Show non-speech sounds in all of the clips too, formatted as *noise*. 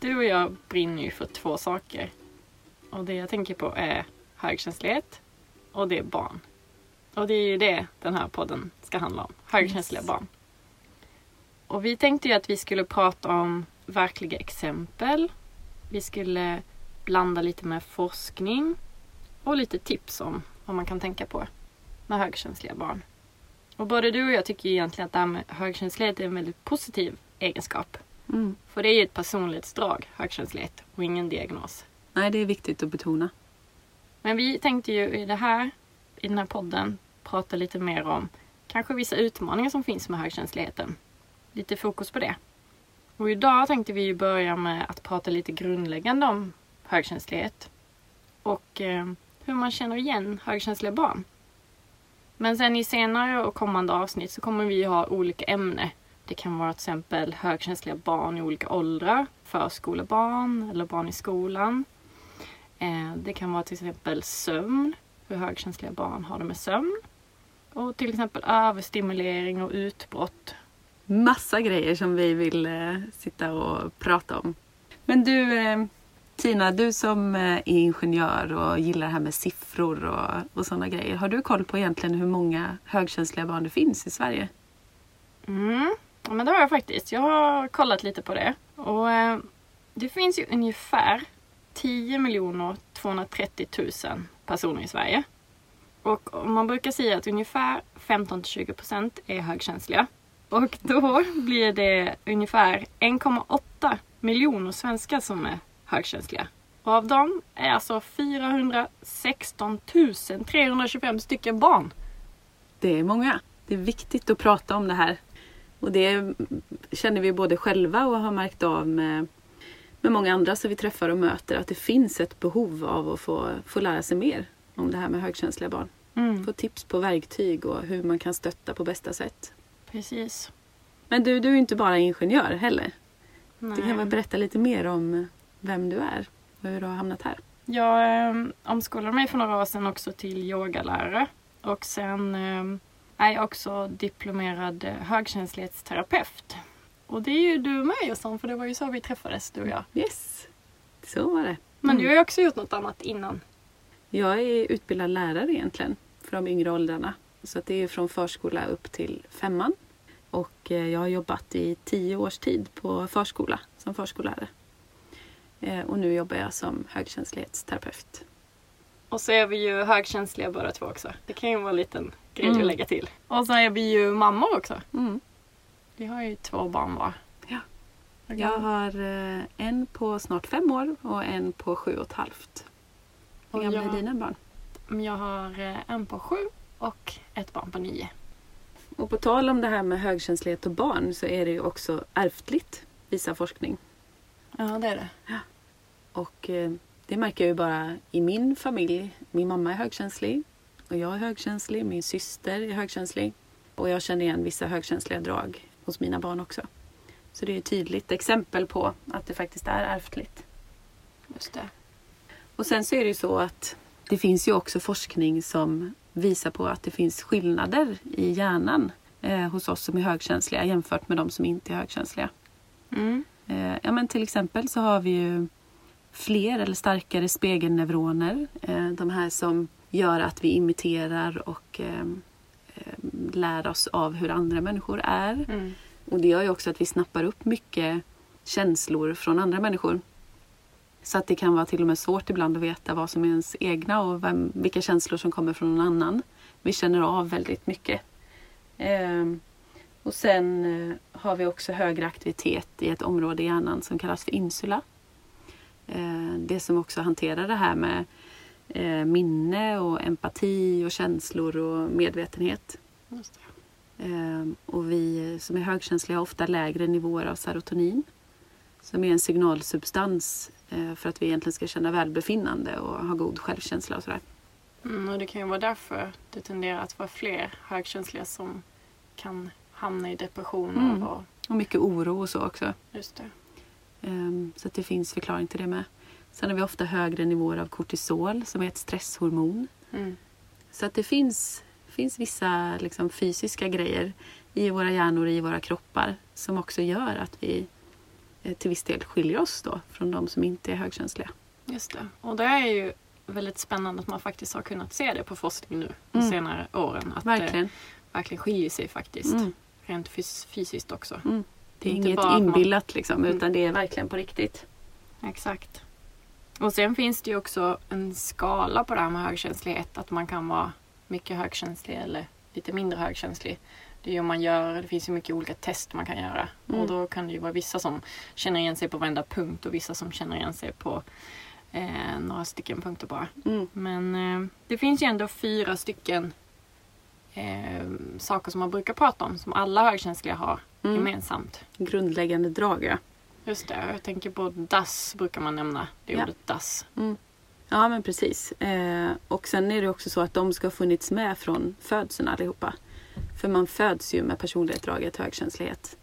du och jag brinner ju för två saker. Och det jag tänker på är högkänslighet och det är barn. Och det är ju det den här podden ska handla om. Högkänsliga Yes. barn. Och vi tänkte ju att vi skulle prata om verkliga exempel. Vi skulle blanda lite med forskning och lite tips om vad man kan tänka på med högkänsliga barn. Och både du och jag tycker egentligen att det här med högkänslighet är en väldigt positiv egenskap. Mm. För det är ju ett personlighetsdrag, högkänslighet, och ingen diagnos. Nej, det är viktigt att betona. Men vi tänkte ju i det här, i den här podden, prata lite mer om kanske vissa utmaningar som finns med högkänsligheten. Lite fokus på det. Och idag tänkte vi ju börja med att prata lite grundläggande om högkänslighet. Och eh, hur man känner igen högkänsliga barn. Men sen i senare och kommande avsnitt så kommer vi ha olika ämnen. Det kan vara till exempel högkänsliga barn i olika åldrar, förskolebarn eller barn i skolan. Eh, Det kan vara till exempel sömn, hur högkänsliga barn har det med sömn. Och till exempel överstimulering och utbrott. Massa grejer som vi vill eh, sitta och prata om. Men du eh, Tina, du som är ingenjör och gillar det här med siffror och, och sådana grejer. Har du koll på egentligen hur många högkänsliga barn det finns i Sverige? Mm. Ja, men det har jag faktiskt. Jag har kollat lite på det. Och eh, det finns ju ungefär 10 230 000 personer i Sverige. Och man brukar säga att ungefär 15-20% är högkänsliga. Och då *laughs* blir det ungefär 1,8 miljoner svenskar som är högkänsliga. Och av dem är alltså 416 325 stycken barn. Det är många. Det är viktigt att prata om det här. Och det känner vi både själva och har märkt av med, med många andra som vi träffar och möter. Att det finns ett behov av att få, få lära sig mer om det här med högkänsliga barn. Mm, Få tips på verktyg och hur man kan stötta på bästa sätt. precis. Men du, du är inte bara ingenjör heller. Nej. Du kan väl berätta lite mer om vem du är och hur du har hamnat här. Jag eh, omskolade mig för några år sedan också till yogalärare. Och sen eh, är jag också diplomerad eh, högkänslighetsterapeut. Och det är ju du med Jossan, för det var ju så vi träffades, du och jag. Yes, så var det. Men Mm. du har ju också gjort något annat innan. Jag är utbildad lärare egentligen för de yngre åldrarna. Så det är från förskola upp till femman. Och eh, jag har jobbat i tio års tid på förskola som förskollärare. Eh, Och nu jobbar jag som högkänslighetsterapeut. Och så är vi ju högkänsliga båda två också. Det kan ju vara en liten grej Mm. att lägga till. Och så är vi ju mammor också. Mm. Vi har ju två barn var. Ja. Jag har eh, en på snart fem år och en på sju och ett halvt. Hur Och gamla jag- är dina barn? Jag har eh, en på sju och ett barn på nio. Och på tal om det här med högkänslighet och barn så är det ju också ärftligt, visar forskning. Ja, det är det. Och eh, det märker jag ju bara i min familj. Min mamma är högkänslig och jag är högkänslig. Min syster är högkänslig. Och jag känner igen vissa högkänsliga drag hos mina barn också. Så det är ett tydligt exempel på att det faktiskt är ärftligt. Just det. Och sen så är det ju så att det finns ju också forskning som visar på att det finns skillnader i hjärnan eh, hos oss som är högkänsliga jämfört med de som inte är högkänsliga. Mm. Eh, ja, men till exempel så har vi ju fler eller starkare spegelneuroner. Eh, de här som gör att vi imiterar och eh, eh, lär oss av hur andra människor är. Mm. Och det gör ju också att vi snappar upp mycket känslor från andra människor. Så att det kan vara till och med svårt ibland att veta vad som är ens egna och vem, vilka känslor som kommer från någon annan. Vi känner av väldigt mycket. Ehm, och sen eh, har vi också högre aktivitet i ett område i hjärnan som kallas för insula. Eh, det som också hanterar det här med eh, minne och empati och känslor och medvetenhet. Ehm, Och vi som är högkänsliga har ofta lägre nivåer av serotonin. Som är en signalsubstans eh, för att vi egentligen ska känna välbefinnande och ha god självkänsla och sådär. Mm, och det kan ju vara därför det tenderar att vara fler högkänsliga som kan hamna i depressioner Mm. och Och mycket oro och så också. just det. Ehm, Så att det finns förklaring till det med. Sen har vi ofta högre nivåer av kortisol som är ett stresshormon. Mm. Så att det finns, finns vissa liksom, fysiska grejer i våra hjärnor, i våra kroppar som också gör att vi eh, till viss del skiljer oss då från de som inte är högkänsliga. Just det. Och det är ju väldigt spännande att man faktiskt har kunnat se det på forskning nu de Mm. senare åren. Att Verkligen. det verkligen skiljer sig faktiskt. Mm. Rent fys- fysiskt också. Mm. Det är inget att man- inbillat liksom, Mm. utan det är verkligen på riktigt. Exakt. Och sen finns det ju också en skala på det här med högkänslighet. Att man kan vara mycket högkänslig eller lite mindre högkänslig. Det är man gör, det finns ju mycket olika test man kan göra. Mm. Och då kan det ju vara vissa som känner igen sig på varenda punkt och vissa som känner igen sig på eh, några stycken punkter bara. Mm. Men eh, det finns ju ändå fyra stycken eh, saker som man brukar prata om som alla högkänsliga har Mm. gemensamt. Grundläggande drag, ja. Just det, jag tänker på DAS brukar man nämna. Det Ja. ordet DAS. Ja, men precis. Eh, och sen är det också så att de ska ha funnits med från födseln allihopa. För man föds ju med personlighetsdraget högkänslighet.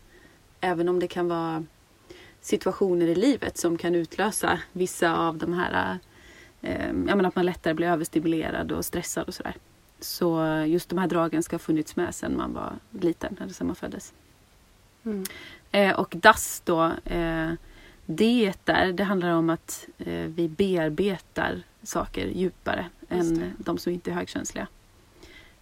Även om det kan vara situationer i livet som kan utlösa vissa av de här, eh, ja men att man lättare blir överstimulerad och stressad och sådär. Så just de här dragen ska ha funnits med sedan man var liten, eller sedan man föddes. Mm. Eh, och DAS då, eh, det där, det handlar om att eh, vi bearbetar saker djupare än de som inte är högkänsliga.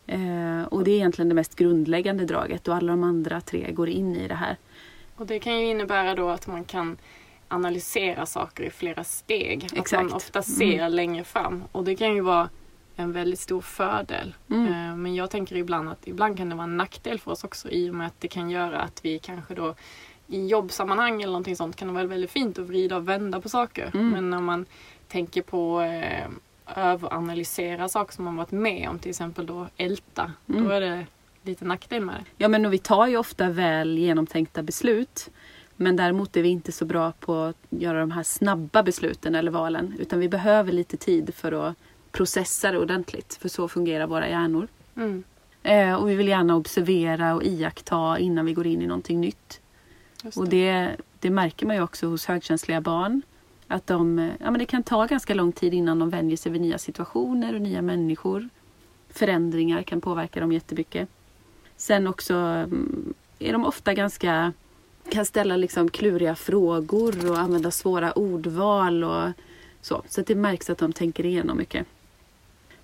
Eh, och det är egentligen det mest grundläggande draget och alla de andra tre går in i det här. Och det kan ju innebära då att man kan analysera saker i flera steg. Att Exakt. man ofta ser längre fram. Och det kan ju vara en väldigt stor fördel. Mm. Eh, Men jag tänker ibland att ibland kan det vara en nackdel för oss också i och med att det kan göra att vi kanske då i jobbsammanhang eller någonting sånt kan det vara väldigt fint att vrida och vända på saker. Mm. Men när man tänker på eh, överanalysera saker som man varit med om, till exempel då älta, Mm. då är det lite nackdel med det. Ja men och vi tar ju ofta väl genomtänkta beslut. Men däremot är vi inte så bra på att göra de här snabba besluten eller valen. Utan vi behöver lite tid för att processa det ordentligt. För så fungerar våra hjärnor. Mm. Eh, och vi vill gärna observera och iaktta innan vi går in i någonting nytt. Just Och det. det, det märker man ju också hos högkänsliga barn. Att de, ja, men det kan ta ganska lång tid innan de vänjer sig vid nya situationer och nya människor. Förändringar kan påverka dem jättemycket. Sen också mm, är de ofta ganska kan ställa liksom kluriga frågor och använda svåra ordval och så. Så det märks att de tänker igenom mycket.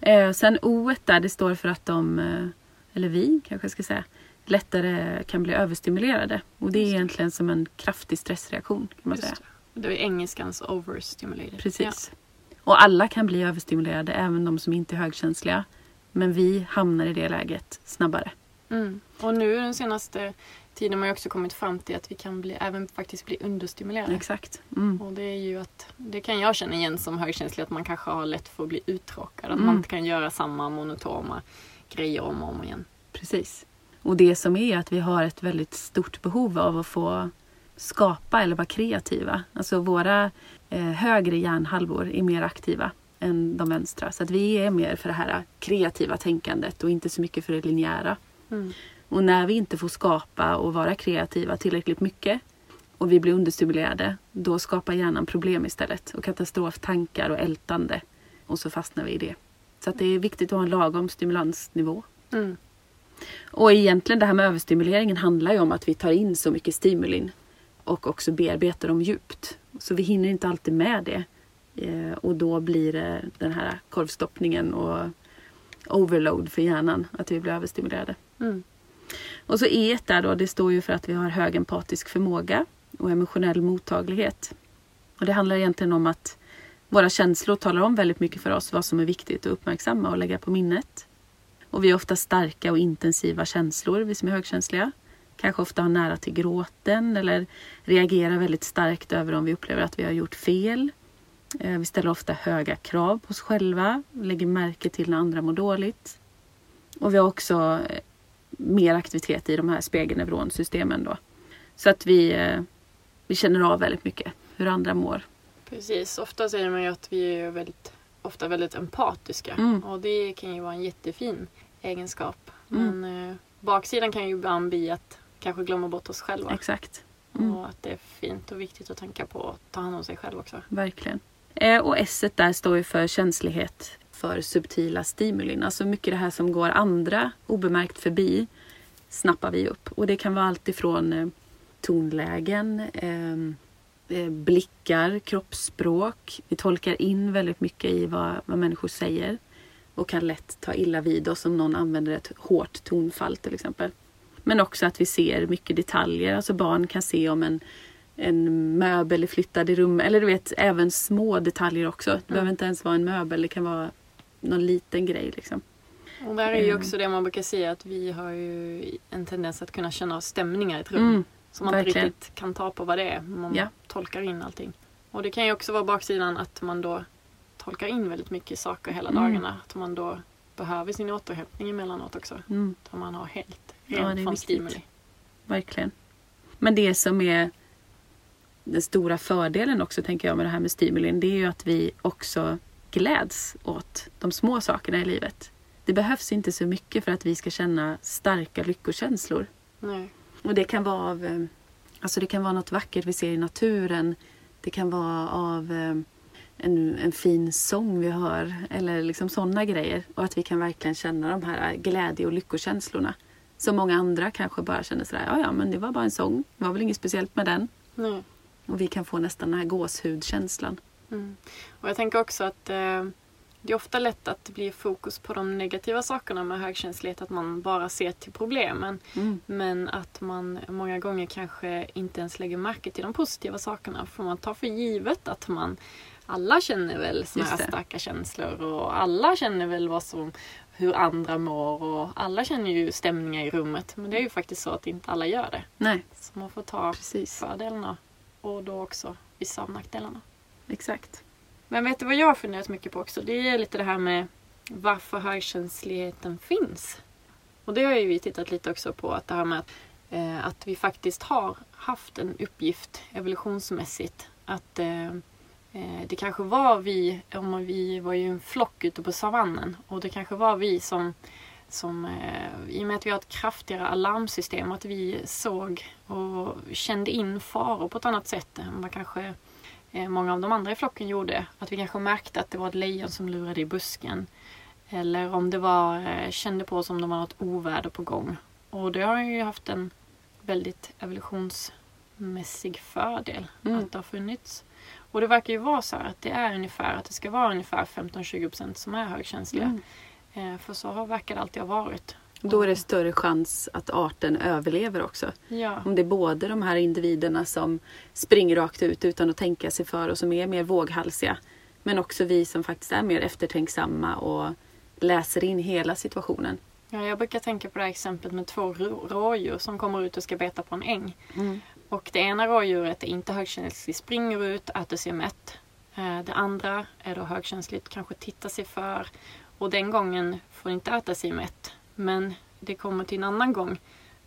Eh, sen O där, det står för att de, eh, eller vi kanske jag ska säga, lättare kan bli överstimulerade. Och det är egentligen som en kraftig stressreaktion kan man Just säga. det. Det är engelskans overstimulated. Precis. Och alla kan bli överstimulerade, även de som inte är högkänsliga. Men vi hamnar i det läget snabbare. Ja. Mm. Och nu den senaste tiden har ju också kommit fram till att vi kan bli, även faktiskt bli understimulerade. Exakt. Mm. Och det är ju att, det kan jag känna igen som högkänslig, att man kanske har lätt för att bli uttråkad. Att Mm. man inte kan göra samma monotona grejer om och om igen. Precis. Och det som är att vi har ett väldigt stort behov av att få skapa eller vara kreativa. Alltså våra eh, högre hjärnhalvor är mer aktiva än de vänstra. Så att vi är mer för det här kreativa tänkandet och inte så mycket för det linjära. Mm. Och när vi inte får skapa och vara kreativa tillräckligt mycket och vi blir understimulerade, då skapar hjärnan problem istället. Och katastroftankar och ältande. Och så fastnar vi i det. Så det är viktigt att ha en lagom stimulansnivå. Mm. Och egentligen det här med överstimuleringen handlar ju om att vi tar in så mycket stimulin och också bearbetar dem djupt. Så vi hinner inte alltid med det. Eh, och då blir det den här korvstoppningen och overload för hjärnan, att vi blir överstimulerade. Mm. Och så E där då, det står ju för att vi har hög empatisk förmåga och emotionell mottaglighet. Och det handlar egentligen om att våra känslor talar om väldigt mycket för oss vad som är viktigt att uppmärksamma och lägga på minnet. Och vi har ofta starka och intensiva känslor, vi som är högkänsliga. Kanske ofta har nära till gråten eller reagerar väldigt starkt över om vi upplever att vi har gjort fel. Eh, vi ställer ofta höga krav på oss själva, lägger märke till när andra mår dåligt. Och vi har också mer aktivitet i de här spegelneuronsystemen då. Så att vi, eh, vi känner av väldigt mycket hur andra mår. Precis, ofta säger man ju att vi är väldigt, ofta väldigt empatiska. Mm. Och det kan ju vara en jättefin egenskap. Mm. Men eh, baksidan kan ju ibland bli att kanske glömma bort oss själva. Exakt. Mm. Och att det är fint och viktigt att tänka på att ta hand om sig själv också. Verkligen. Eh, och S där står ju för känslighet för subtila stimulin. Alltså mycket det här som går andra obemärkt förbi snappar vi upp. Och det kan vara allt ifrån eh, tonlägen, eh, eh, blickar, kroppsspråk. Vi tolkar in väldigt mycket i vad, vad människor säger och kan lätt ta illa vid oss om någon använder ett hårt tonfall till exempel. Men också att vi ser mycket detaljer. Alltså barn kan se om en, en möbel är flyttad i rummet. Eller du vet, även små detaljer också. Det behöver inte ens vara en möbel. Det kan vara någon liten grej liksom. Och där är ju Mm. också det man brukar säga att vi har ju en tendens att kunna känna av stämningar i ett rum. Mm, som man inte verkligen. riktigt kan ta på vad det är. Man Ja. tolkar in allting. Och det kan ju också vara baksidan att man då tolkar in väldigt mycket saker hela Mm. dagarna. Att man då behöver sin återhämtning emellanåt också. Mm, Där man har helt Ja, rent är från stimuli. verkligen. Men det som är den stora fördelen också tänker jag med det här med stimulin. Det är ju att vi också gläds åt de små sakerna i livet. Det behövs inte så mycket för att vi ska känna starka lyckokänslor. Nej. Och det kan vara av eh, Alltså det kan vara något vackert vi ser i naturen. Det kan vara av eh, en, en fin sång vi hör. Eller liksom sådana grejer. Och att vi kan verkligen känna de här glädje och lyckokänslorna. Som många andra kanske bara känner sådär, ja ja men det var bara en sång. Det var väl inget speciellt med den. Nej. Och vi kan få nästan den här gåshudkänslan. Mm. Och jag tänker också att eh, det är ofta lätt att det blir fokus på de negativa sakerna med högkänslighet. Att man bara ser till problemen. Mm. Men att man många gånger kanske inte ens lägger märke till de positiva sakerna. För man tar för givet att man alla känner väl såna här starka känslor och alla känner väl vad som, hur andra mår och alla känner ju stämningar i rummet. Men det är ju faktiskt så att inte alla gör det. Nej, Så man får ta precis. fördelarna och då också vissa av nackdelarna. Exakt. Men vet du vad jag har funderat mycket på också? Det är lite det här med varför högkänsligheten finns. Och det har ju vi tittat lite också på, att det här med att, eh, att vi faktiskt har haft en uppgift evolutionsmässigt. Att eh, eh det kanske var vi, om vi var ju en flock ute på savannen och det kanske var vi som som, eh, I och med att vi har ett kraftigare alarmsystem, att vi såg och kände in faror på ett annat sätt än vad kanske eh, många av de andra i flocken gjorde. Att vi kanske märkte att det var ett lejon som lurade i busken. Eller om det var, eh, kände på som om det var något oväder på gång. Och det har ju haft en väldigt evolutionsmässig fördel Mm. att det har funnits. Och det verkar ju vara så här att det är ungefär, att det ska vara ungefär 15-20% som är högkänsliga. Mm. Eh, för så har verkar det alltid ha varit. Då är det större chans att arten överlever också. Ja, Om det är både de här individerna som springer rakt ut utan att tänka sig för och som är mer våghalsiga. Men också vi som faktiskt är mer eftertänksamma och läser in hela situationen. ja, jag brukar tänka på det här exemplet med två rå- rådjur som kommer ut och ska beta på en äng. Och det ena rådjuret är inte högkänsligt, springer ut, äter sig mätt. Eh, Det andra är då högkänsligt, kanske tittar sig för. Och den gången får inte äta sig mätt. Men det kommer till en annan gång.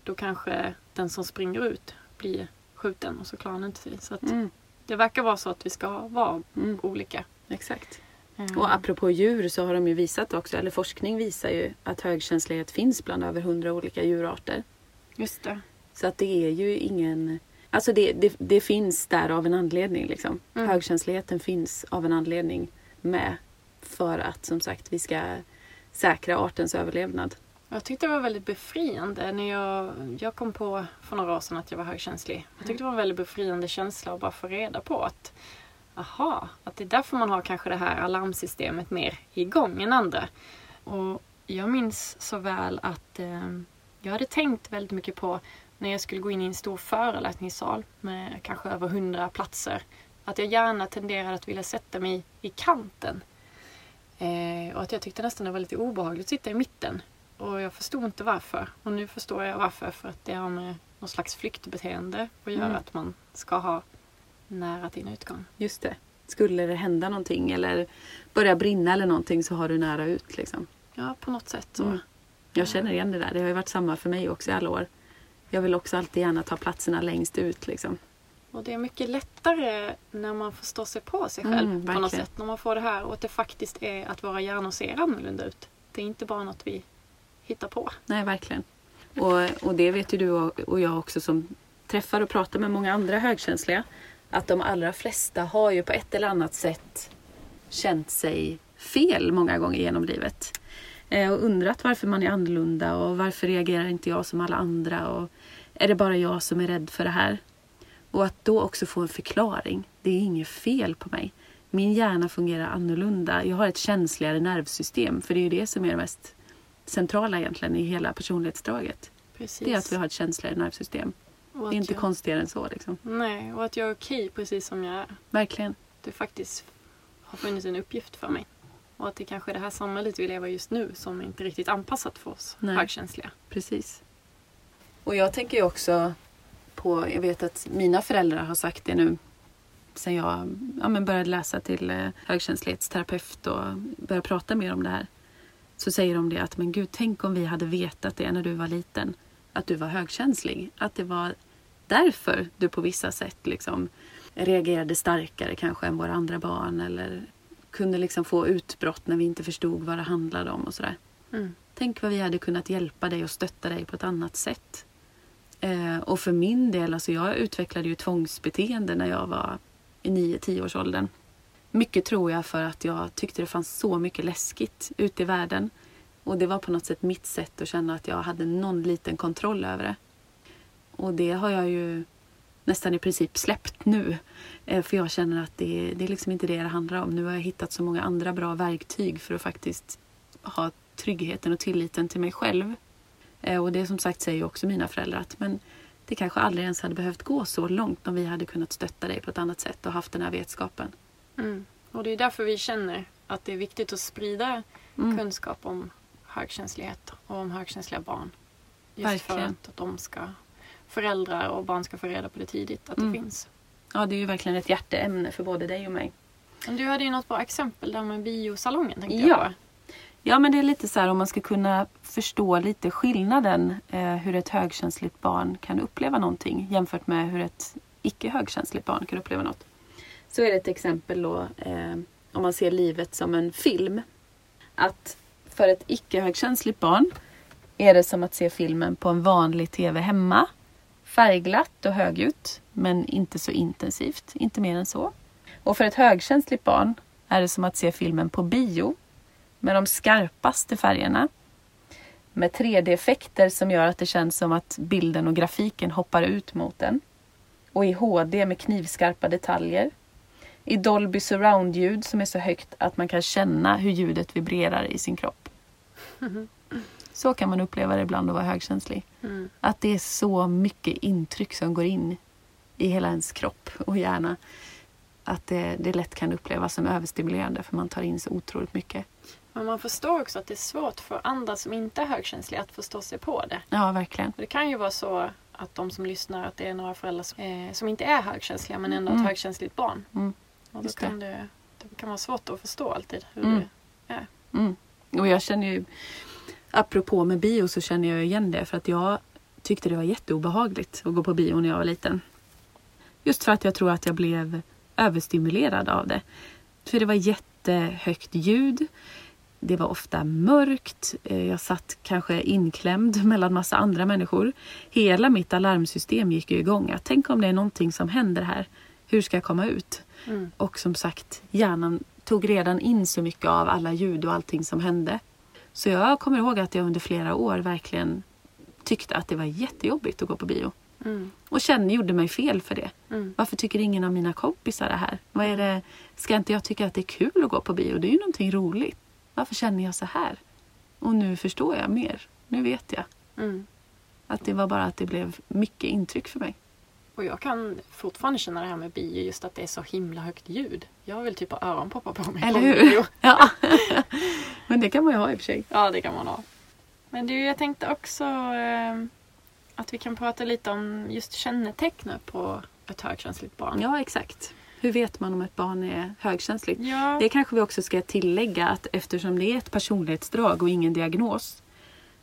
Då kanske den som springer ut blir skjuten och så klarar han inte sig. Så Mm. det verkar vara så att vi ska vara Mm. olika. Exakt. Eh, Och apropå djur så har de ju visat också, eller forskning visar ju att högkänslighet finns bland över hundra olika djurarter. Just det. Så att det är ju ingen... Alltså det, det, det finns där av en anledning liksom. Mm. Högkänsligheten finns av en anledning med. För att som sagt vi ska säkra artens överlevnad. Jag tyckte det var väldigt befriande när jag, jag kom på för några år sedan att jag var högkänslig. Jag tyckte det var en väldigt befriande känsla att bara få reda på att aha, att det är därför man har kanske det här alarmsystemet mer igång än andra. Och jag minns så väl att eh, jag hade tänkt väldigt mycket på när jag skulle gå in i en stor föreläsningssal med kanske över hundra platser. Att jag gärna tenderade att vilja sätta mig i kanten. Eh, och att jag tyckte nästan det var lite obehagligt att sitta i mitten. Och jag förstod inte varför. Och nu förstår jag varför. För att det har med någon slags flyktbeteende att göra. Mm. Att man ska ha nära till en utgång. Just det. Skulle det hända någonting eller börja brinna eller någonting så har du nära ut liksom. Ja, på något sätt så. Mm. Jag känner igen det där. Det har ju varit samma för mig också i alla år. Jag vill också alltid gärna ta platserna längst ut liksom. Och det är mycket lättare när man förstår sig på sig själv Mm, på något sätt. När man får det här och att det faktiskt är att våra hjärnor ser annorlunda ut. Det är inte bara något vi hitta på. Nej, verkligen. Och, och det vet ju du och, jag också som träffar och pratar med många andra högkänsliga. Att de allra flesta har ju på ett eller annat sätt känt sig fel många gånger genom livet. Eh, och undrat varför man är annorlunda och varför reagerar inte jag som alla andra och är det bara jag som är rädd för det här? Och att då också få en förklaring. Det är inget fel på mig. Min hjärna fungerar annorlunda. Jag har ett känsligare nervsystem. För det är ju det som är det mest centrala egentligen i hela personlighetsdraget. Precis. Det är att vi har ett känsligare nervsystem. Och Det är inte jag, konstigare än så. Liksom. Nej, och att jag är okej precis som jag är. Verkligen. Det faktiskt har funnits en uppgift för mig. Och att det kanske är det här samhället vi lever just nu som inte riktigt anpassat för oss Nej. högkänsliga. Precis. Och jag tänker ju också på, jag vet att mina föräldrar har sagt det nu sen jag ja, men började läsa till eh, högkänslighetsterapeut och började prata mer om det här. Så säger de det att men gud, tänk om vi hade vetat det när du var liten. Att du var högkänslig. Att det var därför du på vissa sätt liksom reagerade starkare kanske än våra andra barn eller kunde liksom få utbrott när vi inte förstod vad det handlade om och sådär. Mm. Tänk vad vi hade kunnat hjälpa dig och stötta dig på ett annat sätt. Eh, och för min del, alltså jag utvecklade ju tvångsbeteende när jag var i 9-10 års åldern. Mycket tror jag för att jag tyckte det fanns så mycket läskigt ute i världen. Och det var på något sätt mitt sätt att känna att jag hade någon liten kontroll över det. Och det har jag ju nästan i princip släppt nu. Eh, för jag känner att det, det är liksom inte det det handlar om. Nu har jag hittat så många andra bra verktyg för att faktiskt ha tryggheten och tilliten till mig själv. Eh, och det som sagt säger ju också mina föräldrar att men det kanske aldrig ens hade behövt gå så långt om vi hade kunnat stötta dig på ett annat sätt och haft den här vetskapen. Mm. Och det är därför vi känner att det är viktigt att sprida Mm. kunskap om högkänslighet och om högkänsliga barn. Just Verkligen. för att de ska, föräldrar och barn ska få reda på det tidigt att Mm. det finns. Ja, det är ju verkligen ett hjärteämne för både dig och mig. Men du hade ju något bra exempel där med biosalongen tänkte Ja. jag på. Ja, men det är lite så här om man ska kunna förstå lite skillnaden eh, hur ett högkänsligt barn kan uppleva någonting jämfört med hur ett icke högkänsligt barn kan uppleva något. Så är det ett exempel då eh, om man ser livet som en film. Att för ett icke högkänsligt barn är det som att se filmen på en vanlig TV hemma. Färgglatt och högljutt, men inte så intensivt, inte mer än så. Och för ett högkänsligt barn är det som att se filmen på bio med de skarpaste färgerna. Med 3D-effekter som gör att det känns som att bilden och grafiken hoppar ut mot den. Och i HD med knivskarpa detaljer. I Dolby surround-ljud som är så högt att man kan känna hur ljudet vibrerar i sin kropp. *laughs* Så kan man uppleva det ibland att vara högkänslig. Mm. Att det är så mycket intryck som går in i hela ens kropp och hjärna. Att det, det lätt kan upplevas som överstimulerande för man tar in så otroligt mycket. Men man förstår också att det är svårt för andra som inte är högkänsliga att förstå sig på det. Ja, verkligen. Det kan ju vara så att de som lyssnar, att det är några föräldrar som, eh, som inte är högkänsliga men ändå Mm. ett högkänsligt barn. Mm, Och då det. kan det, det kan vara svårt att förstå alltid hur Mm. det är. Mm. Och jag känner ju, apropå med bio så känner jag igen det för att jag tyckte det var jätteobehagligt att gå på bio när jag var liten. Just för att jag tror att jag blev överstimulerad av det. För det var jättehögt ljud. Det var ofta mörkt. Eh, Jag satt kanske inklämd *laughs* mellan massa andra människor. Hela mitt alarmsystem gick ju igång. Tänk om det är någonting som händer här. Hur ska jag komma ut? Mm. Och som sagt, hjärnan tog redan in så mycket av alla ljud och allting som hände. Så jag kommer ihåg att jag under flera år verkligen tyckte att det var jättejobbigt att gå på bio. Mm. Och kände, gjorde mig fel för det. Mm. Varför tycker ingen av mina kompisar det här? Vad är det? Ska inte jag tycka att det är kul att gå på bio? Det är ju någonting roligt. Varför känner jag så här? Och nu förstår jag mer. Nu vet jag. Mm. Att det var bara att det blev mycket intryck för mig. Och jag kan fortfarande känna det här med bio, just att det är så himla högt ljud. Jag vill typ ha öronproppar på mig. Eller på hur? bio. *laughs* Ja. *laughs* Men det kan man ju ha i och för sig. Ja, det kan man ha. Men du, jag tänkte också eh, att vi kan prata lite om just kännetecknen på ett högkänsligt barn. Ja, exakt. Hur vet man om ett barn är högkänsligt? Ja. Det kanske vi också ska tillägga att eftersom det är ett personlighetsdrag och ingen diagnos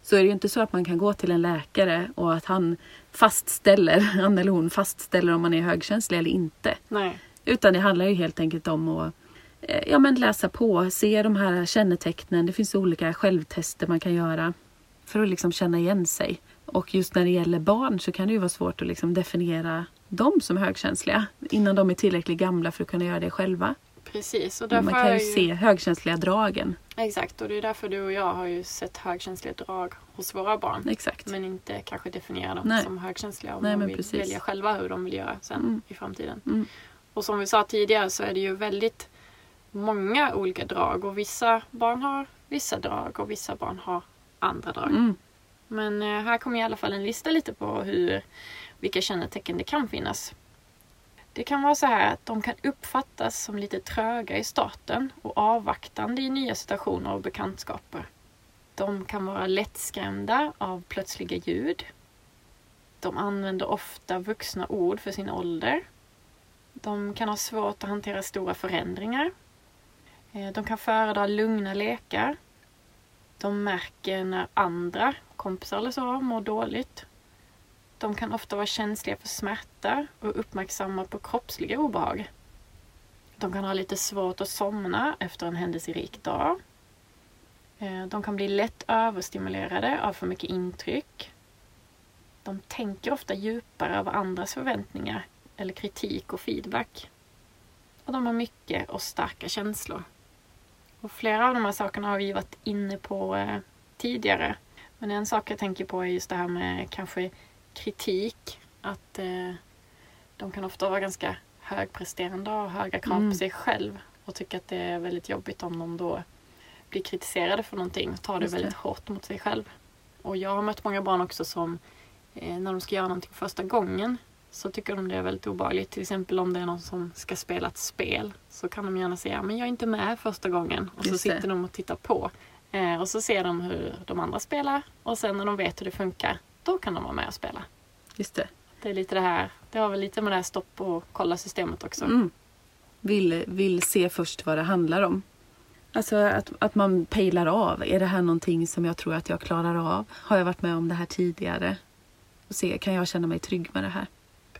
så är det ju inte så att man kan gå till en läkare och att han fastställer, *laughs* han eller hon fastställer om man är högkänslig eller inte. Nej. Utan det handlar ju helt enkelt om att eh, ja, men läsa på, se de här kännetecknen. Det finns olika självtester man kan göra för att liksom känna igen sig. Och just när det gäller barn så kan det ju vara svårt att liksom definiera dem som högkänsliga innan de är tillräckligt gamla för att kunna göra det själva. Precis. Och därför man kan ju jag se högkänsliga dragen. Exakt, och det är därför du och jag har ju sett högkänsliga drag hos våra barn. Exakt. Men inte kanske definiera dem Nej. som högkänsliga om Nej, de vill precis. välja själva hur de vill göra sen Mm. i framtiden. Mm. Och som vi sa tidigare så är det ju väldigt många olika drag och vissa barn har vissa drag och vissa barn har andra drag. Mm. Men eh, här kommer i alla fall en lista lite på hur, vilka kännetecken det kan finnas. Det kan vara så här att de kan uppfattas som lite tröga i starten och avvaktande i nya situationer och bekantskaper. De kan vara lättskrämda av plötsliga ljud. De använder ofta vuxna ord för sin ålder. De kan ha svårt att hantera stora förändringar. Eh, de kan föredra lugna lekar. De märker när andra, kompisar eller så, mår dåligt. De kan ofta vara känsliga för smärta och uppmärksamma på kroppsliga obehag. De kan ha lite svårt att somna efter en händelserik dag. Eh, de kan bli lätt överstimulerade av för mycket intryck. De tänker ofta djupare över andras förväntningar eller kritik och feedback. Och de har mycket och starka känslor. Och flera av de här sakerna har vi varit inne på eh, tidigare. Men en sak jag tänker på är just det här med kanske kritik. Att eh, de kan ofta vara ganska högpresterande och ha höga krav Mm. på sig själv. Och tycka att det är väldigt jobbigt om de då blir kritiserade för någonting och tar det Just det. väldigt hårt mot sig själv. Och jag har mött många barn också som eh, när de ska göra någonting första gången så tycker de det är väldigt obehagligt. Till exempel om det är någon som ska spela ett spel så kan de gärna säga men jag är inte med första gången. Och så Just det. sitter de och tittar på. Eh, och så ser de hur de andra spelar och sen när de vet hur det funkar då kan de vara med och spela. Just det. Det är lite det här, det har väl lite med det här stopp och kolla systemet också. Mm. Vill, vill se först vad det handlar om. Alltså att, att man pejlar av. Är det här någonting som jag tror att jag klarar av? Har jag varit med om det här tidigare? Och se, kan jag känna mig trygg med det här?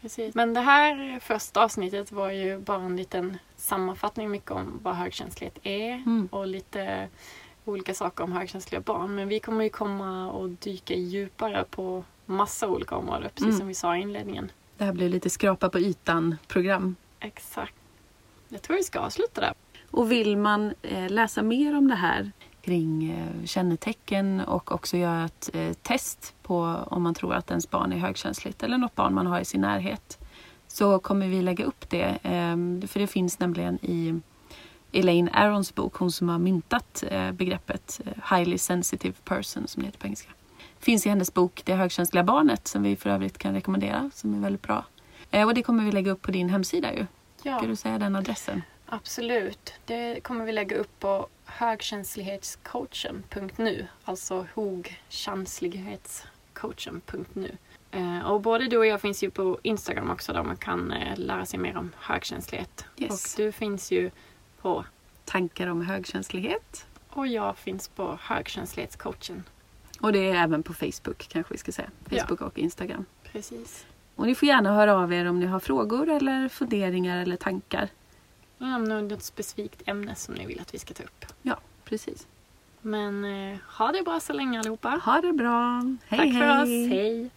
Precis. Men det här första avsnittet var ju bara en liten sammanfattning mycket om vad högkänslighet är Mm. och lite olika saker om högkänsliga barn. Men vi kommer ju komma och dyka djupare på massa olika områden, precis Mm. som vi sa i inledningen. Det här blir lite skrapa på ytan-program. Exakt. Jag tror vi ska avsluta där. Och vill man eh, läsa mer om det här kring eh, kännetecken och också göra ett eh, test på om man tror att ens barn är högkänsligt eller något barn man har i sin närhet så kommer vi lägga upp det. Eh, för det finns nämligen i Elaine Arons bok, hon som har myntat eh, begreppet eh, highly sensitive person som det heter på engelska. Finns i hennes bok Det högkänsliga barnet som vi för övrigt kan rekommendera som är väldigt bra. Eh, och det kommer vi lägga upp på din hemsida ju. Ja, Ska du säga den adressen? absolut. Det kommer vi lägga upp på högkänslighetscoachen.nu. Alltså hogkänslighetscoachen.nu. Och både du och jag finns ju på Instagram också där man kan lära sig mer om högkänslighet. Yes. Och du finns ju på Tankar om högkänslighet. och jag finns på högkänslighetscoachen. Och det är även på Facebook kanske vi ska säga. Ja. Facebook och Instagram. Precis. Och ni får gärna höra av er om ni har frågor eller funderingar eller tankar. Om något specifikt ämne som ni vill att vi ska ta upp. Ja, precis. Men eh, ha det bra så länge allihopa. Ha det bra. Hej Tack hej! för oss. Hej!